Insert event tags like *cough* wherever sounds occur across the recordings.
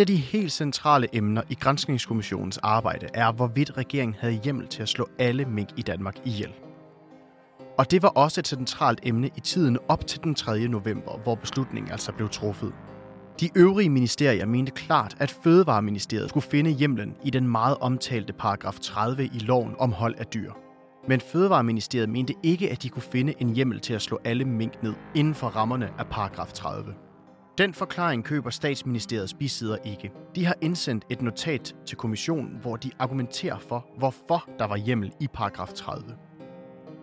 Et af de helt centrale emner i Granskningskommissionens arbejde er, hvorvidt regeringen havde hjemmel til at slå alle mink i Danmark ihjel. Og det var også et centralt emne i tiden op til den 3. november, hvor beslutningen altså blev truffet. De øvrige ministerier mente klart, at Fødevareministeriet skulle finde hjemlen i den meget omtalte paragraf 30 i loven om hold af dyr. Men Fødevareministeriet mente ikke, at de kunne finde en hjemmel til at slå alle mink ned inden for rammerne af paragraf 30. Den forklaring køber statsministeriets bisider ikke. De har indsendt et notat til kommissionen, hvor de argumenterer for, hvorfor der var hjemmel i paragraf 30.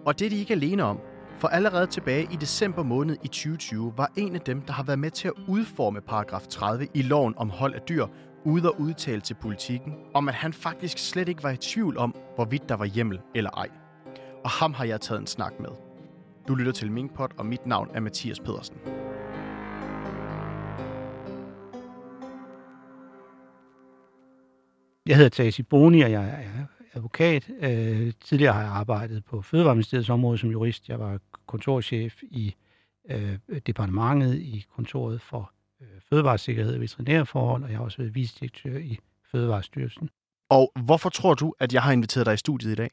Og det er de ikke alene om, for allerede tilbage i december måned i 2020 var en af dem, der har været med til at udforme paragraf 30 i loven om hold af dyr, ude og udtale til politikken, om at han faktisk slet ikke var i tvivl om, hvorvidt der var hjemmel eller ej. Og ham har jeg taget en snak med. Du lytter til Minkpot, og mit navn er Mathias Pedersen. Jeg hedder Tasi Boni, og jeg er advokat. Øh, tidligere har jeg arbejdet på Fødevareministeriets område som jurist. Jeg var kontorchef i øh, departementet i kontoret for øh, fødevaresikkerhed og veterinærforhold, og jeg har også været vicedirektør i Fødevarestyrelsen. Og hvorfor tror du, at jeg har inviteret dig i studiet i dag?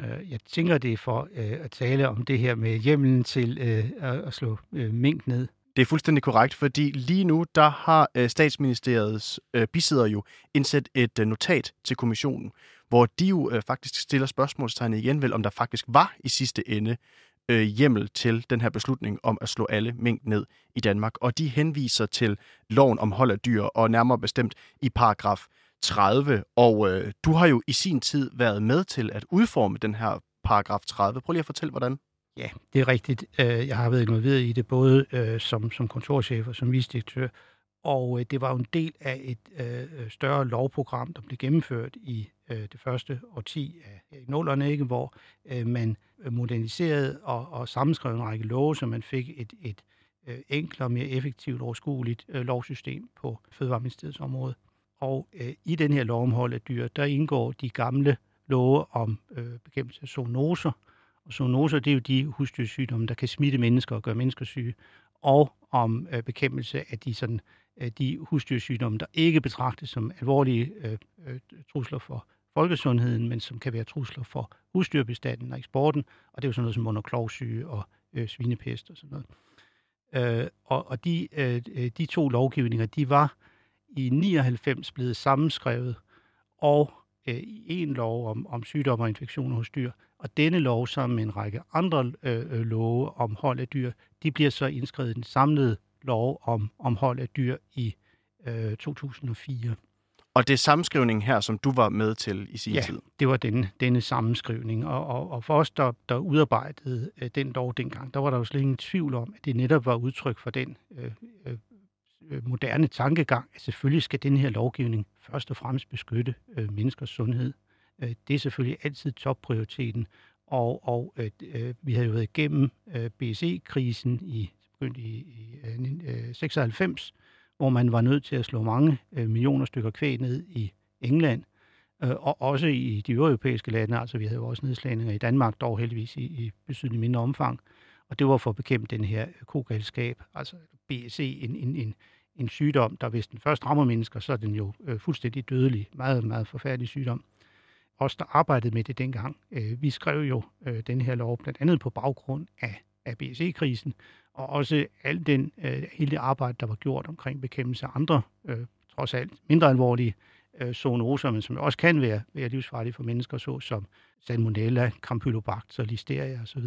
Øh, jeg tænker, det er for øh, at tale om det her med hjemmelen til øh, at slå øh, mink ned. Det er fuldstændig korrekt, fordi lige nu der har øh, statsministeriets øh, bisidder jo indsat et øh, notat til kommissionen, hvor de jo øh, faktisk stiller spørgsmålstegn igen vel, om der faktisk var i sidste ende øh, hjemmel til den her beslutning om at slå alle mink ned i Danmark. Og de henviser til loven om hold af dyr, og nærmere bestemt i paragraf 30. Og øh, du har jo i sin tid været med til at udforme den her paragraf 30. Prøv lige at fortælle, hvordan. Ja, det er rigtigt. Øh, jeg har været involveret i det både øh, som, som kontorchef og som visdirektør. og øh, det var jo en del af et større lovprogram, der blev gennemført i det første årti af nullerne, ikke, hvor man moderniserede og, og sammenskrev en række love, så man fik et, et enklere, mere effektivt og overskueligt lovsystem på Fødevareministeriets område. Og øh, i den her lov om hold af dyr, der indgår de gamle love om øh, bekæmpelse af zoonoser, og zoonoser, det er jo de husdyrsygdomme, der kan smitte mennesker og gøre mennesker syge, og om øh, bekæmpelse af de, sådan, øh, de husdyrsygdomme, der ikke betragtes som alvorlige øh, øh, trusler for folkesundheden, men som kan være trusler for husdyrbestanden og eksporten, og det er jo sådan noget som monoklovsyge og øh, svinepest og sådan noget. Øh, og og de, øh, de to lovgivninger, de var i 99 blevet sammenskrevet, og øh, i en lov om, om sygdomme og infektioner hos dyr, og denne lov sammen med en række andre øh, øh, love om hold af dyr, de bliver så indskrevet i den samlede lov om, om hold af dyr i øh, 2004. Og det er sammenskrivningen her, som du var med til i sin ja, tid? det var denne, denne sammenskrivning. Og, og, og for os, der, der udarbejdede øh, den lov dengang, der var der jo slet ingen tvivl om, at det netop var udtryk for den øh, øh, Øh, moderne tankegang, at selvfølgelig skal den her lovgivning først og fremmest beskytte øh, menneskers sundhed. Øh, det er selvfølgelig altid topprioriteten, og, og øh, øh vi havde jo været igennem øh, BSE-krisen i, i, i øh, 96, øh, hvor man var nødt til at slå mange øh, millioner stykker kvæg ned i England, øh, og også i de europæiske lande, altså vi havde jo også nedslagninger i Danmark, dog heldigvis i, i betydeligt mindre omfang, og det var for at bekæmpe den her kogalskab, altså BSE, en, en, en, en sygdom, der hvis den først rammer mennesker, så er den jo øh, fuldstændig dødelig, meget, meget forfærdelig sygdom. Os, der arbejdede med det dengang, øh, vi skrev jo øh, den her lov blandt andet på baggrund af, af BSE-krisen, og også al den, øh, hele det arbejde, der var gjort omkring bekæmpelse af andre, øh, trods alt mindre alvorlige øh, zoonoser, men som også kan være, være livsfarlige for mennesker, så som salmonella, campylobacter, listeria osv.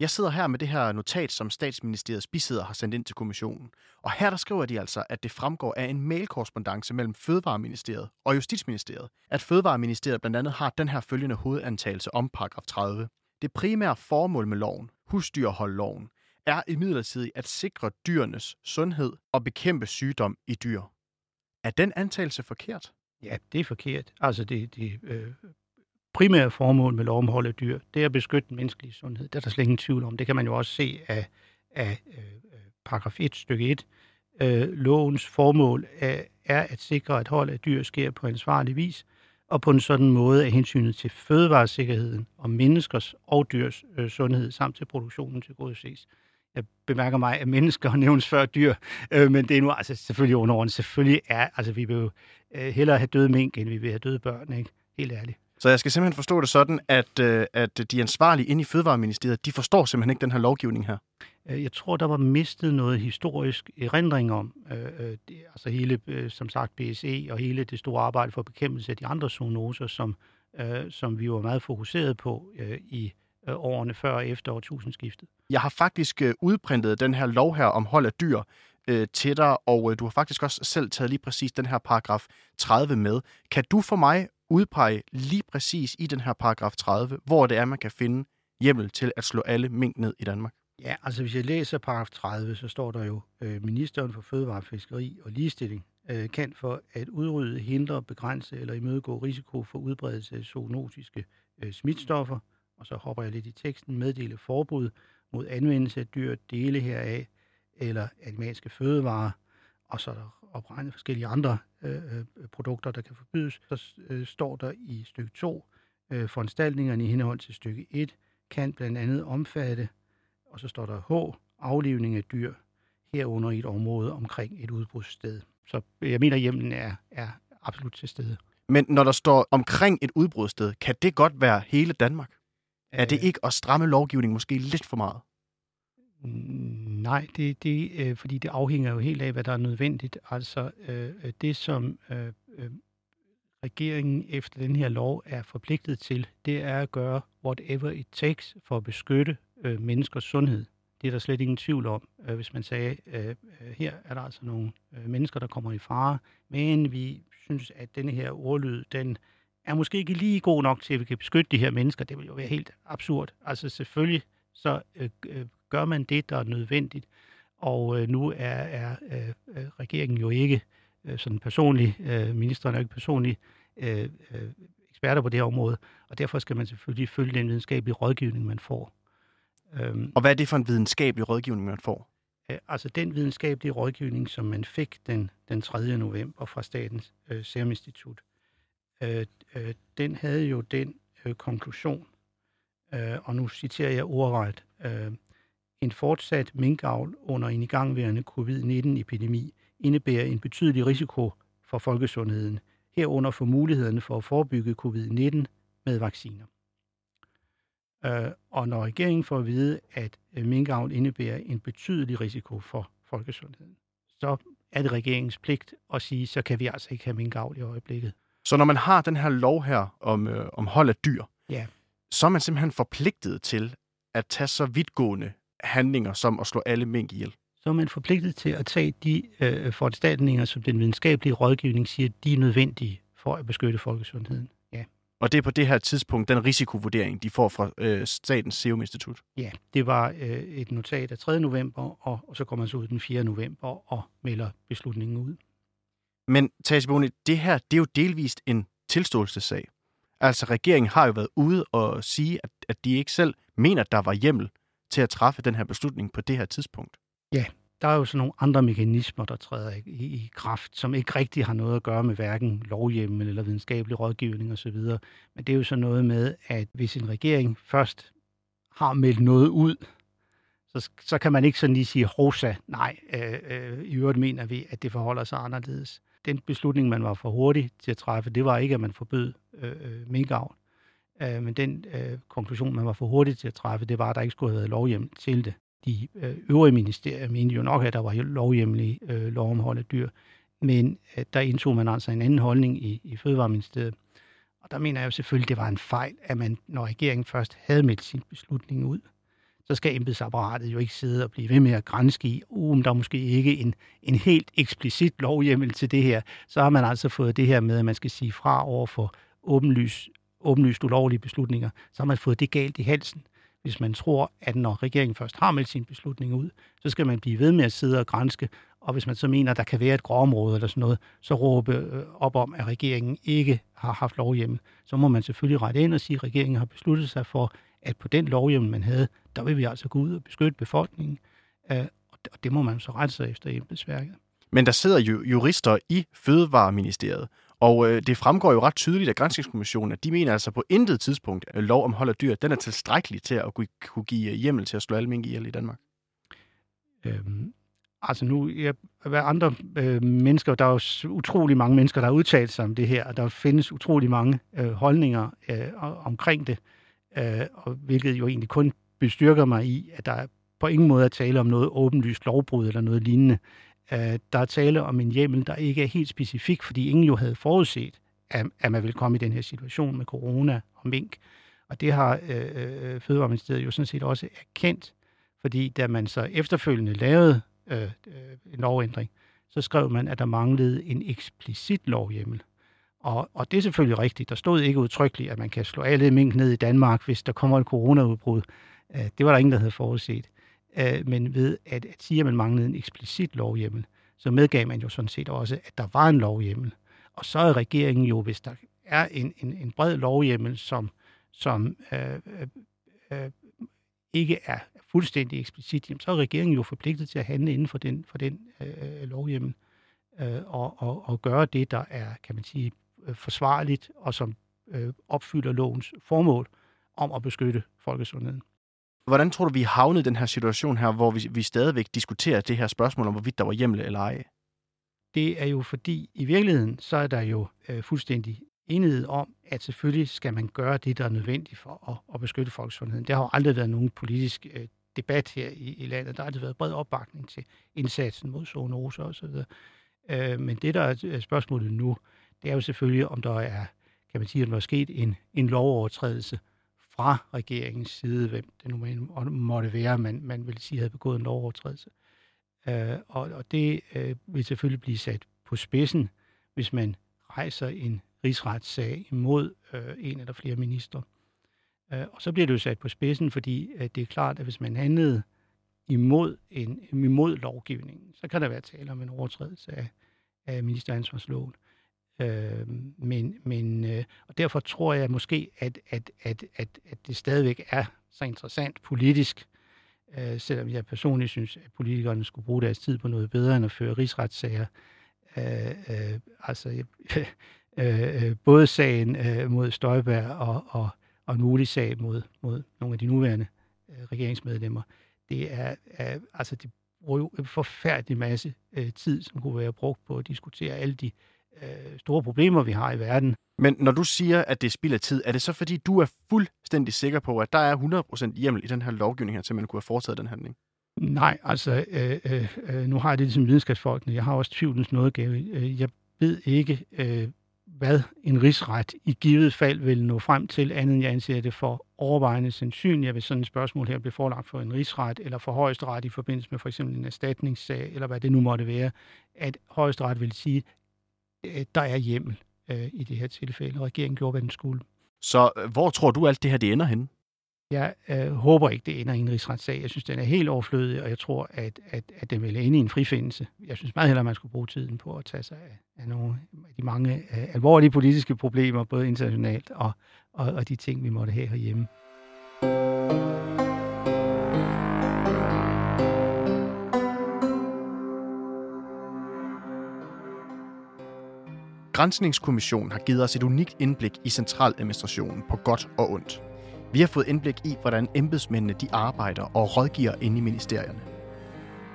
Jeg sidder her med det her notat, som statsministeriets bisidder har sendt ind til kommissionen. Og her der skriver de altså, at det fremgår af en mailkorrespondence mellem Fødevareministeriet og Justitsministeriet, at Fødevareministeriet blandt andet har den her følgende hovedantagelse om paragraf 30. Det primære formål med loven, husdyrholdloven, er imidlertid at sikre dyrenes sundhed og bekæmpe sygdom i dyr. Er den antagelse forkert? Ja, det er forkert. Altså det, det øh, primære formål med lov om hold af dyr, det er at beskytte den menneskelige sundhed. Det er der slet ingen tvivl om. Det kan man jo også se af, af øh, paragraf 1, stykke 1. Øh, lovens formål er, er at sikre, at hold af dyr sker på ansvarlig vis, og på en sådan måde af hensynet til fødevaresikkerheden og menneskers og dyrs øh, sundhed samt til produktionen til gode ses. jeg bemærker mig, at mennesker *laughs* nævnes før dyr, øh, men det er nu altså selvfølgelig underordnet. Selvfølgelig er, altså vi vil jo øh, hellere have døde mink, end vi vil have døde børn, ikke? Helt ærligt. Så jeg skal simpelthen forstå det sådan, at, øh, at de ansvarlige inde i Fødevareministeriet, de forstår simpelthen ikke den her lovgivning her. Øh, jeg tror, der var mistet noget historisk erindring om, øh, øh, det, altså hele, øh, som sagt, BSE og hele det store arbejde for bekæmpelse af de andre zoonoser, som, øh, som vi var meget fokuseret på øh, i øh, årene før og efter årtusindskiftet. Jeg har faktisk øh, udprintet den her lov her om hold af dyr øh, til dig, og øh, du har faktisk også selv taget lige præcis den her paragraf 30 med. Kan du for mig udpege lige præcis i den her paragraf 30, hvor det er, man kan finde hjemmel til at slå alle mink ned i Danmark? Ja, altså hvis jeg læser paragraf 30, så står der jo, øh, ministeren for fødevare, fiskeri og ligestilling øh, kan for at udrydde, hindre, begrænse eller imødegå risiko for udbredelse af zoonotiske øh, smitstoffer, og så hopper jeg lidt i teksten, meddele forbud mod anvendelse af dyr, dele heraf, eller animalske fødevarer, og så er der opregnet forskellige andre øh, øh, produkter, der kan forbydes. Så øh, står der i stykke 2, øh, foranstaltningerne i henhold til stykke 1 kan blandt andet omfatte, og så står der H, aflivning af dyr, herunder i et område omkring et udbrudssted. Så jeg mener, at hjemlen er, er absolut til stede. Men når der står omkring et udbrudssted, kan det godt være hele Danmark? Er det ikke at stramme lovgivningen måske lidt for meget? Nej, det, det, øh, fordi det afhænger jo helt af, hvad der er nødvendigt. Altså øh, det, som øh, øh, regeringen efter den her lov er forpligtet til, det er at gøre whatever it takes for at beskytte øh, menneskers sundhed. Det er der slet ingen tvivl om, øh, hvis man sagde, øh, øh her er der altså nogle øh, mennesker, der kommer i fare, men vi synes, at denne her ordlyd, den er måske ikke lige god nok til, at vi kan beskytte de her mennesker. Det vil jo være helt absurd. Altså selvfølgelig så øh, øh, gør man det, der er nødvendigt. Og øh, nu er, er øh, øh, regeringen jo ikke øh, sådan personlig, øh, ministeren er jo ikke personlig øh, øh, eksperter på det her område, og derfor skal man selvfølgelig følge den videnskabelige rådgivning, man får. Øhm, og hvad er det for en videnskabelig rådgivning, man får? Øh, altså den videnskabelige rådgivning, som man fik den, den 3. november fra Statens øh, Serum Institut, øh, øh, den havde jo den øh, konklusion, øh, og nu citerer jeg ordret, øh, en fortsat minkavl under en igangværende covid-19-epidemi indebærer en betydelig risiko for folkesundheden, herunder for mulighederne for at forebygge covid-19 med vacciner. Øh, og når regeringen får at vide, at øh, minkavl indebærer en betydelig risiko for folkesundheden, så er det regeringens pligt at sige, så kan vi altså ikke have minkavl i øjeblikket. Så når man har den her lov her om, øh, om hold af dyr, ja. så er man simpelthen forpligtet til at tage så vidtgående handlinger som at slå alle mink ihjel. Så er man forpligtet til at tage de øh, foranstaltninger, som den videnskabelige rådgivning siger, de er nødvendige for at beskytte folkesundheden. Ja. Og det er på det her tidspunkt den risikovurdering, de får fra øh, Statens Serum Institut? Ja, det var øh, et notat af 3. november, og, og så kommer man så ud den 4. november og melder beslutningen ud. Men Tage det her det er jo delvist en tilståelsessag. Altså regeringen har jo været ude og sige, at, at de ikke selv mener, at der var hjemmel til at træffe den her beslutning på det her tidspunkt. Ja, der er jo sådan nogle andre mekanismer, der træder i, i, i kraft, som ikke rigtig har noget at gøre med hverken lovhjemmel eller videnskabelig rådgivning osv. Men det er jo sådan noget med, at hvis en regering først har meldt noget ud, så, så kan man ikke sådan lige sige, hosa, nej, øh, øh, i øvrigt mener vi, at det forholder sig anderledes. Den beslutning, man var for hurtig til at træffe, det var ikke, at man forbød øh, øh minkavl. Øh, men den øh, konklusion, man var for hurtig til at træffe, det var, at der ikke skulle have været lovhjem til det. De øh, øvrige ministerier mente jo nok, at der var lovhjemmelig øh, lov om hold af dyr. Men øh, der indtog man altså en anden holdning i, i Fødevareministeriet. Og der mener jeg jo selvfølgelig, det var en fejl, at man, når regeringen først havde meldt sin beslutning ud, så skal embedsapparatet jo ikke sidde og blive ved med at grænske i, uh, om der er måske ikke en, en helt eksplicit lovhjemmel til det her. Så har man altså fået det her med, at man skal sige fra over for åbenlys åbenlyst ulovlige beslutninger, så har man fået det galt i halsen. Hvis man tror, at når regeringen først har meldt sin beslutning ud, så skal man blive ved med at sidde og grænske, og hvis man så mener, at der kan være et gråområde eller sådan noget, så råbe øh, op om, at regeringen ikke har haft lovhjemmel. Så må man selvfølgelig rette ind og sige, at regeringen har besluttet sig for, at på den lovhjemmel, man havde, der vil vi altså gå ud og beskytte befolkningen. Øh, og det må man så rette sig efter embedsværket. Men der sidder jo jurister i Fødevareministeriet, og øh, det fremgår jo ret tydeligt af Grænsningskommissionen, at de mener altså på intet tidspunkt, at lov om hold af dyr, den er tilstrækkelig til at kunne give øh, hjemmel til at slå alle mink ihjel i Danmark. Øhm, altså nu, jeg, hvad andre øh, mennesker, der er jo utrolig mange mennesker, der har udtalt sig om det her, og der findes utrolig mange øh, holdninger øh, omkring det, øh, og hvilket jo egentlig kun bestyrker mig i, at der på ingen måde er tale om noget åbenlyst lovbrud eller noget lignende. Øh, der er tale om en hjemmel, der ikke er helt specifik, fordi ingen jo havde forudset, at, at man ville komme i den her situation med corona og mink. Og det har øh, øh, øh Fødevareministeriet jo sådan set også erkendt, fordi da man så efterfølgende lavede øh, øh, en lovændring, så skrev man, at der manglede en eksplicit lovhjemmel. Og, og det er selvfølgelig rigtigt. Der stod ikke udtrykkeligt, at man kan slå alle mink ned i Danmark, hvis der kommer et coronaudbrud. Det var der ingen, der havde forudset. Øh, men ved at, at sige, at man manglede en eksplicit lovhjemmel, så medgav man jo sådan set også, at der var en lovhjemmel. Og så er regeringen jo, hvis der er en, en, en bred lovhjemmel, som, som øh, øh, øh ikke er fuldstændig eksplicit, jamen, så er regeringen jo forpligtet til at handle inden for den, for den øh, lovhjemmel øh, og, og, og gøre det, der er, kan man sige, øh, forsvarligt og som øh, opfylder lovens formål om at beskytte folkesundheden. Hvordan tror du, vi havnet i den her situation her, hvor vi, vi stadigvæk diskuterer det her spørgsmål om, hvorvidt der var hjemmel eller ej? Det er jo fordi, i virkeligheden, så er der jo øh, fuldstændig enighed om, at selvfølgelig skal man gøre det, der er nødvendigt for at, at beskytte folkesundheden. Der har jo aldrig været nogen politisk øh, debat her i, i landet. Der har aldrig været bred opbakning til indsatsen mod zoonose osv. Øh, men det, der er spørgsmålet nu, det er jo selvfølgelig, om der er, kan man sige, at der er sket en, en lovovertrædelse fra regeringens side, hvem det nu måtte være, man, man vil sige havde begået en lovovertrædelse. Øh, og, og det øh, vil selvfølgelig blive sat på spidsen, hvis man rejser en rigsretssag imod øh, en eller flere minister. Øh, og så bliver det jo sat på spidsen, fordi øh, det er klart, at hvis man handlede imod, en, imod lovgivningen, så kan der være tale om en overtrædelse af, af ministeransvarsloven. Øh, Øh, men, men, øh, og derfor tror jeg måske, at, at, at, at, at det stadigvæk er så interessant politisk, øh, selvom jeg personligt synes, at politikerne skulle bruge deres tid på noget bedre end at føre rigsretssager. Øh, øh, altså, *laughs* øh, øh, både sagen øh, mod Støjberg og, og, og en mulig sag mod, mod nogle af de nuværende øh, regeringsmedlemmer, det er, er altså det bruger jo en forfærdelig masse øh, tid, som kunne være brugt på at diskutere alle de øh, store problemer, vi har i verden. Men når du siger, at det er spild af tid, er det så fordi, du er fuldstændig sikker på, at der er 100% hjemmel i den her lovgivning her, til man kunne have foretaget den handling? Nej, altså, øh, øh, øh, nu har jeg det ligesom videnskabsfolkene. Jeg har også tvivlens nådegave. Øh, jeg ved ikke, øh, hvad en rigsret i givet fald vil nå frem til, andet end jeg anser det for overvejende sandsynligt, hvis sådan et spørgsmål her bliver forelagt for en rigsret eller for højesteret i forbindelse med for eksempel en erstatningssag, eller hvad det nu måtte være, at højesteret vil sige, der er hjemmel øh, i det her tilfælde. Regeringen gjorde, hvad den skulle. Så øh, hvor tror du alt det her det ender henne? Jeg øh, håber ikke, det ender i en rigsretssag. Jeg synes, den er helt overflødig, og jeg tror, at, at, at den vil ende i en frifindelse. Jeg synes meget hellere, at man skulle bruge tiden på at tage sig af, af nogle af de mange øh, alvorlige politiske problemer, både internationalt og, og, og de ting, vi måtte have herhjemme. Grænsningskommissionen har givet os et unikt indblik i centraladministrationen på godt og ondt. Vi har fået indblik i, hvordan embedsmændene de arbejder og rådgiver inde i ministerierne.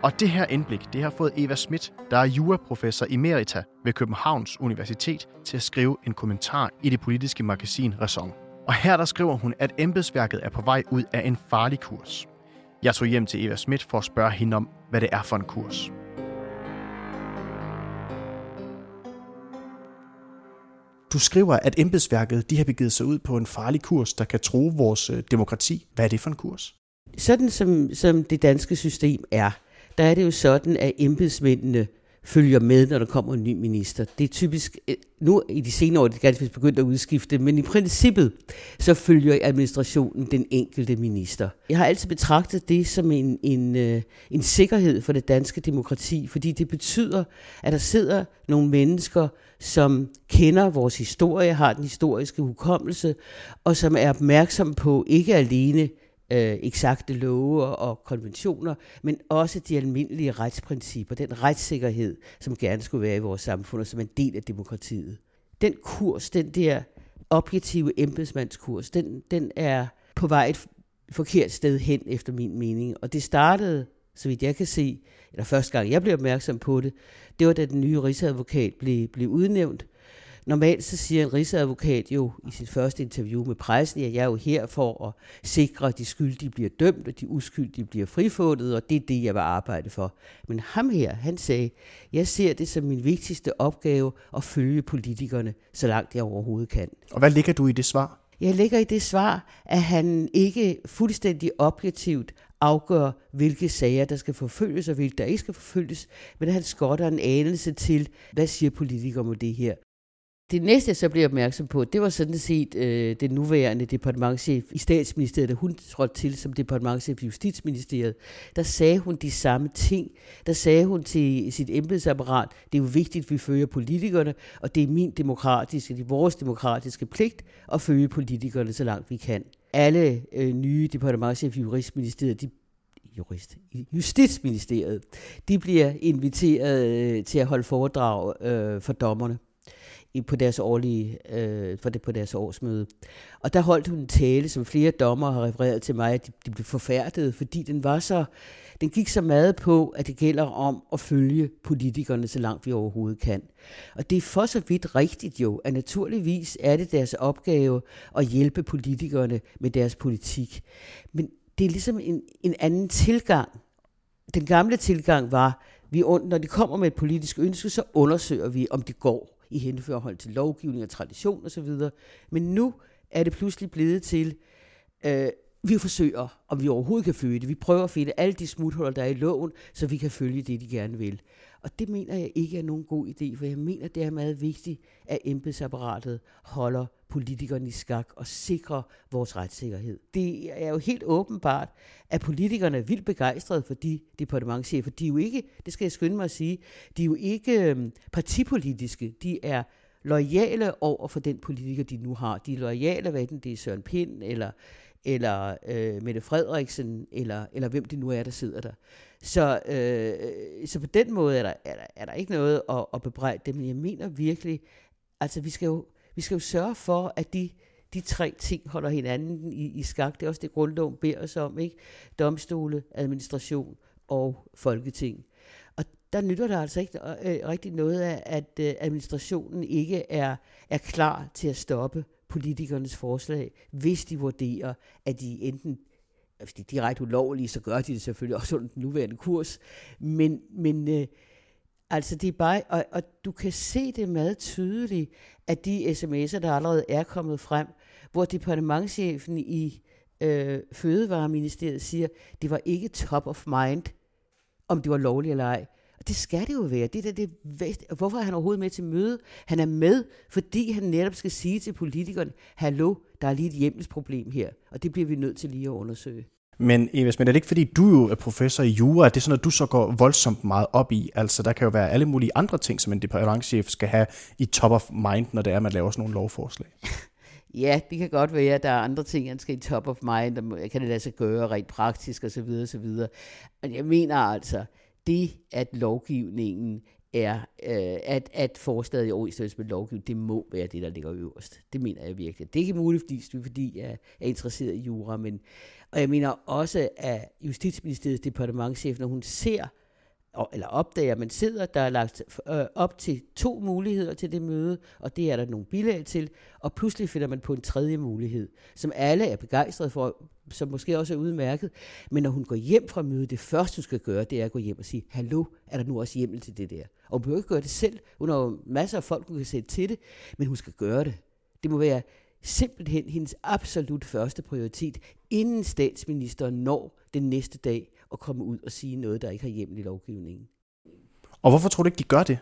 Og det her indblik, det har fået Eva Schmidt, der er juraprofessor emerita ved Københavns Universitet, til at skrive en kommentar i det politiske magasin Raison. Og her der skriver hun, at embedsværket er på vej ud af en farlig kurs. Jeg tog hjem til Eva Schmidt for at spørge hende om, hvad det er for en kurs. Du skriver, at embedsværket de har begivet sig ud på en farlig kurs, der kan tro vores øh, demokrati. Hvad er det for en kurs? Sådan som, som det danske system er, der er det jo sådan, at embedsmændene følger med, når der kommer en ny minister. Det er typisk, øh, nu i de senere år, det er ganske begyndt at udskifte, men i princippet, så følger administrationen den enkelte minister. Jeg har altid betragtet det som en, en, øh, en sikkerhed for det danske demokrati, fordi det betyder, at der sidder nogle mennesker, som kender vores historie, har den historiske hukommelse, og som er opmærksom på ikke alene øh, eksakte love og konventioner, men også de almindelige retsprincipper, den retssikkerhed, som gerne skulle være i vores samfund, og som er en del af demokratiet. Den kurs, den der objektive embedsmandskurs, den, den er på vej et forkert sted hen, efter min mening. Og det startede så vidt jeg kan se, eller første gang jeg blev opmærksom på det, det var da den nye rigsadvokat blev, blev udnævnt. Normalt så siger en rigsadvokat jo i sit første interview med pressen, at jeg er jo her for at sikre, at de skyldige bliver dømt, og de uskyldige bliver frifundet, og det er det, jeg vil arbejde for. Men ham her, han sagde, jeg ser det som min vigtigste opgave at følge politikerne, så langt jeg overhovedet kan. Og hvad ligger du i det svar? Jeg lægger i det svar, at han ikke fuldstændig objektivt afgør, hvilke sager, der skal forfølges, og hvilke, der ikke skal forfølges, men han skotter en anelse til, hvad siger politikere om det her. Det næste, jeg så blev opmærksom på, det var sådan set øh, den nuværende departementchef i statsministeriet, da hun trådte til som departementchef i justitsministeriet. Der sagde hun de samme ting. Der sagde hun til sit embedsapparat, det er jo vigtigt, at vi følger politikerne, og det er min demokratiske, det er vores demokratiske pligt at følge politikerne så langt vi kan. Alle øh, nye departementchef i juristministeriet, de jurist, Justitsministeriet, de bliver inviteret øh, til at holde foredrag øh, for dommerne i, på deres årlige, øh, for det, på deres årsmøde. Og der holdt hun en tale, som flere dommer har refereret til mig, at de, de blev forfærdet, fordi den var så, den gik så meget på, at det gælder om at følge politikerne så langt vi overhovedet kan. Og det er for så vidt rigtigt jo, at naturligvis er det deres opgave at hjælpe politikerne med deres politik. Men det er ligesom en, en anden tilgang. Den gamle tilgang var, vi, når de kommer med et politisk ønske, så undersøger vi, om det går i henførhold til lovgivning og tradition osv. Men nu er det pludselig blevet til, øh, vi forsøger, om vi overhovedet kan følge det. Vi prøver at finde alle de smuthuller, der er i loven, så vi kan følge det, de gerne vil. Og det mener jeg ikke er nogen god idé, for jeg mener, det er meget vigtigt, at embedsapparatet holder politikerne i skak og sikre vores retssikkerhed. Det er jo helt åbenbart, at politikerne er vildt begejstrede for de departementchefer. De er jo ikke, det skal jeg skynde mig at sige, de er jo ikke øhm, partipolitiske. De er lojale over for den politiker, de nu har. De er lojale, hvad enten det er Søren Pind, eller, eller øh, Mette Frederiksen, eller, eller hvem det nu er, der sidder der. Så, øh, så på den måde er der, er der, er der ikke noget at, at bebrejde dem, men jeg mener virkelig, altså vi skal jo, vi skal jo sørge for, at de, de tre ting holder hinanden i, i skak. Det er også det, grundloven beder os om, ikke? Domstole, administration og folketing. Og der nytter der altså ikke øh, øh rigtig noget af, at øh, administrationen ikke er, er klar til at stoppe politikernes forslag, hvis de vurderer, at de enten hvis de er direkte ulovlige, så gør de det selvfølgelig også under den nuværende kurs. Men, men øh, altså de er bare, og, og du kan se det meget tydeligt, at de sms'er, der allerede er kommet frem, hvor departementchefen i øh, Fødevareministeriet siger, det var ikke top of mind, om det var lovligt eller ej. Og det skal det jo være. Det der, det, er hvorfor er han overhovedet med til møde? Han er med, fordi han netop skal sige til politikerne, hallo, der er lige et hjemmelsproblem her, og det bliver vi nødt til lige at undersøge. Men Eva men er det ikke fordi, du jo er professor i jura, at det er sådan noget, du så går voldsomt meget op i? Altså, der kan jo være alle mulige andre ting, som en departementchef skal have i top of mind, når det er, at man laver sådan nogle lovforslag. *laughs* Ja, det kan godt være, at der er andre ting, han skal i top of mind, og kan det lade sig gøre rent praktisk osv. osv. Men jeg mener altså, det at lovgivningen er, øh, at, at forslaget i overensstemmelse med lovgivningen, det må være det, der ligger øverst. Det mener jeg virkelig. Det er ikke muligt, fordi, fordi jeg er interesseret i jura, men og jeg mener også, at Justitsministeriets departementchef, når hun ser eller opdager, at man sidder, der er lagt øh, op til to muligheder til det møde, og det er der nogle bilag til, og pludselig finder man på en tredje mulighed, som alle er begejstrede for, som måske også er udmærket, men når hun går hjem fra mødet, det første hun skal gøre, det er at gå hjem og sige, hallo, er der nu også hjemmel til det der? Og hun behøver ikke gøre det selv, hun har jo masser af folk, hun kan sætte til det, men hun skal gøre det. Det må være simpelthen hendes absolut første prioritet, inden statsministeren når den næste dag at komme ud og sige noget, der ikke har hjemmel i lovgivningen. Og hvorfor tror du ikke, de gør det?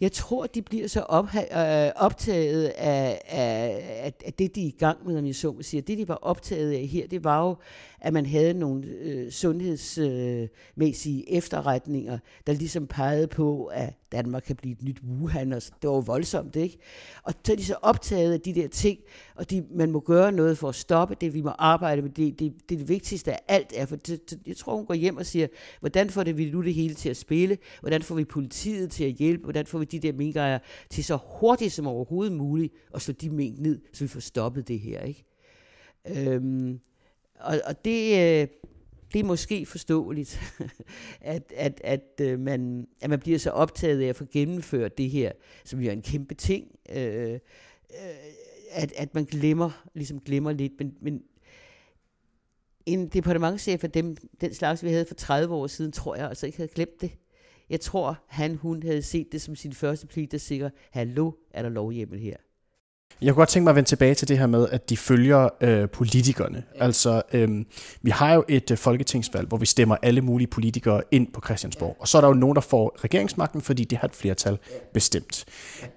Jeg tror, de bliver så op, øh, optaget af, af, af det, de er i gang med, om jeg så må sige. Det, de var optaget af her, det var jo, at man havde nogle øh, sundhedsmæssige øh, efterretninger, der ligesom pegede på, at Danmark kan blive et nyt Wuhan, og det var voldsomt, ikke? Og så er de så optaget af de der ting, og de, man må gøre noget for at stoppe det, vi må arbejde med det. Det, det, det vigtigste af alt er, for det, jeg tror, hun går hjem og siger, hvordan får det vi nu det hele til at spille? Hvordan får vi politiet til at hjælpe? Hvordan får vi de der minkejere til så hurtigt som overhovedet muligt at slå de mink ned, så vi får stoppet det her, ikke? Øhm, og, og det, øh, det er måske forståeligt, *laughs* at, at, at, øh, man, at man bliver så optaget af at få gennemført det her, som jo er en kæmpe ting, øh, øh at, at man glemmer, ligesom glemmer lidt, men, men en departementchef af dem, den slags, vi havde for 30 år siden, tror jeg altså ikke havde glemt det. Jeg tror, han, hun havde set det som sin første pligt at sikre, hallo, er der lovhjemmel her? Jeg kunne godt tænke mig at vende tilbage til det her med, at de følger øh, politikerne. Ja. Altså, øh, vi har jo et øh, folketingsvalg, hvor vi stemmer alle mulige politikere ind på Christiansborg. Og så er der jo nogen, der får regeringsmagten, fordi det har et flertal bestemt.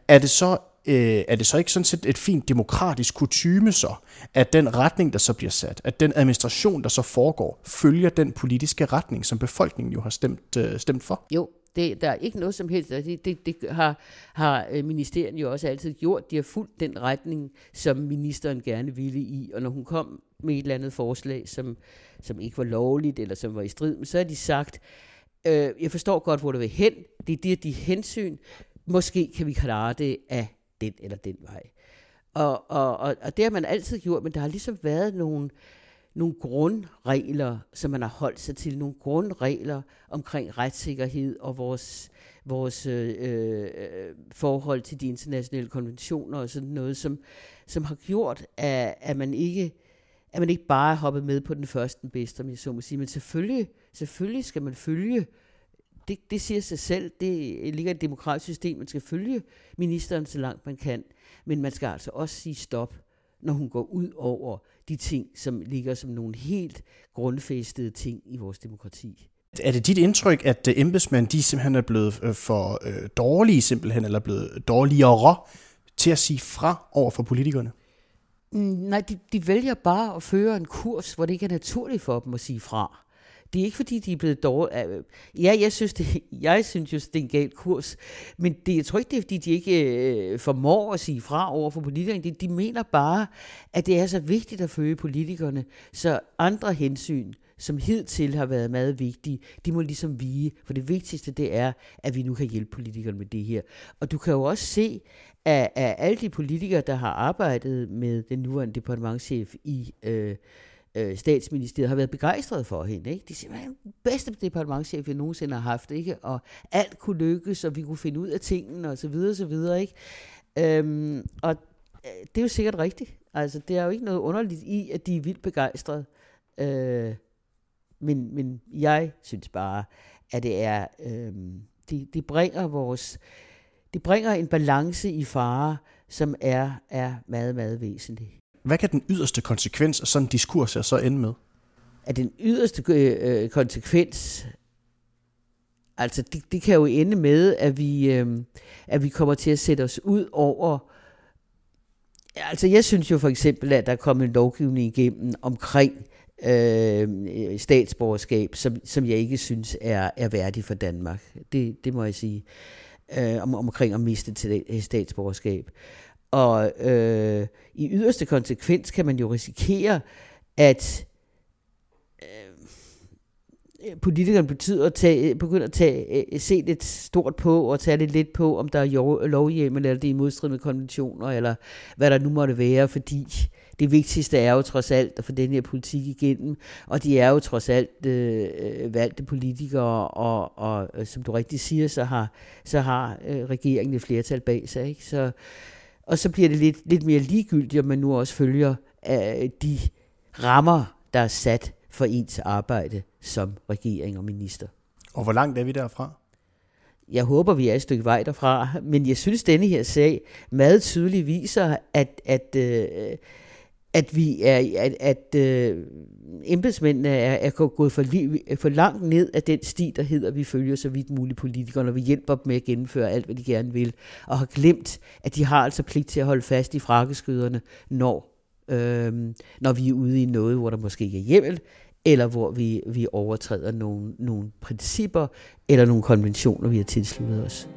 Er det så øh, er det så ikke sådan set et fint demokratisk kutyme så, at den retning, der så bliver sat, at den administration, der så foregår, følger den politiske retning, som befolkningen jo har stemt, øh, stemt for? Jo, det, der er ikke noget som helst. Det, det, det har, har øh, ministeren jo også altid gjort. De har fulgt den retning, som ministeren gerne ville i. Og når hun kom med et eller andet forslag, som, som ikke var lovligt, eller som var i strid, så har de sagt, øh, jeg forstår godt, hvor du vil hen. Det er det, de hensyn. Måske kan vi klare det af den eller den vej. Og, og, og, og det har man altid gjort, men der har ligesom været nogle, nogle grundregler, som man har holdt sig til, nogle grundregler omkring retssikkerhed og vores, vores øh, øh, forhold til de internationale konventioner og sådan noget, som, som har gjort, at, at man ikke at man ikke bare er hoppet med på den første bedste, om jeg så må sige. Men selvfølgelig, selvfølgelig skal man følge det, det siger sig selv. Det ligger i et demokratisk system. Man skal følge ministeren så langt man kan. Men man skal altså også sige stop, når hun går ud over de ting, som ligger som nogle helt grundfæstede ting i vores demokrati. Er det dit indtryk, at embedsmænd de simpelthen er blevet øh, for øh, dårlige, simpelthen, eller blevet dårligere til at sige fra over for politikerne? Mm, nej, de, de vælger bare at føre en kurs, hvor det ikke er naturligt for dem at sige fra. Det er ikke fordi, de er blevet dårlige. Øh, ja, jeg synes, det, *laughs* jeg synes jo, det er en gal kurs. Men det, jeg tror ikke, det er fordi, de ikke øh, formår at sige fra over for politikerne. De, de mener bare, at det er så vigtigt at følge politikerne, så andre hensyn, som hidtil har været meget vigtige, de må ligesom vige. For det vigtigste, det er, at vi nu kan hjælpe politikerne med det her. Og du kan jo også se, at, at alle de politikere, der har arbejdet med den nuværende departementchef i øh, øh, statsministeriet har været begejstret for hende. Ikke? De siger, at den bedste departementchef, vi nogensinde har haft, ikke? og alt kunne lykkes, og vi kunne finde ud af tingene, og så videre, og så videre. Ikke? Øhm, og øh, det er jo sikkert rigtigt. Altså, det er jo ikke noget underligt i, at de er vildt begejstrede. Øh, men, men jeg synes bare, at det er, øh, det, det bringer vores, det bringer en balance i fare, som er, er meget, meget væsentlig. Hvad kan den yderste konsekvens af sådan en diskurs her så ende med? At den yderste øh, øh, konsekvens, altså det, det kan jo ende med, at vi, øh, at vi kommer til at sætte os ud over Altså jeg synes jo for eksempel, at der er kommet en lovgivning igennem omkring øh, statsborgerskab, som, som jeg ikke synes er, er værdig for Danmark. Det, det må jeg sige. Øh, om, omkring at miste til øh, statsborgerskab. Og øh, i yderste konsekvens kan man jo risikere, at øh, politikerne betyder at tage, begynder at tage, øh, se lidt stort på og tage lidt lidt på, om der er lovhjemmel, eller det er i modstrid med konventioner, eller hvad der nu måtte være, fordi det vigtigste er jo trods alt at få den her politik igennem, og de er jo trods alt øh, øh valgte politikere, og, og øh, som du rigtig siger, så har, så har øh, regeringen et flertal bag sig. Ikke? Så, og så bliver det lidt, lidt mere ligegyldigt, om man nu også følger øh, de rammer, der er sat for ens arbejde som regering og minister. Og hvor langt er vi derfra? Jeg håber, vi er et stykke vej derfra, men jeg synes, denne her sag meget tydeligt viser, at, at øh, at vi er, at, at øh, embedsmændene er, er gået for, li, for langt ned af den sti, der hedder, at vi følger så vidt muligt politikerne, og vi hjælper dem med at gennemføre alt, hvad de gerne vil, og har glemt, at de har altså pligt til at holde fast i frakkeskyderne, når, øh, når vi er ude i noget, hvor der måske ikke er hjemmel, eller hvor vi, vi overtræder nogle, nogle principper eller nogle konventioner, vi har tilsluttet os.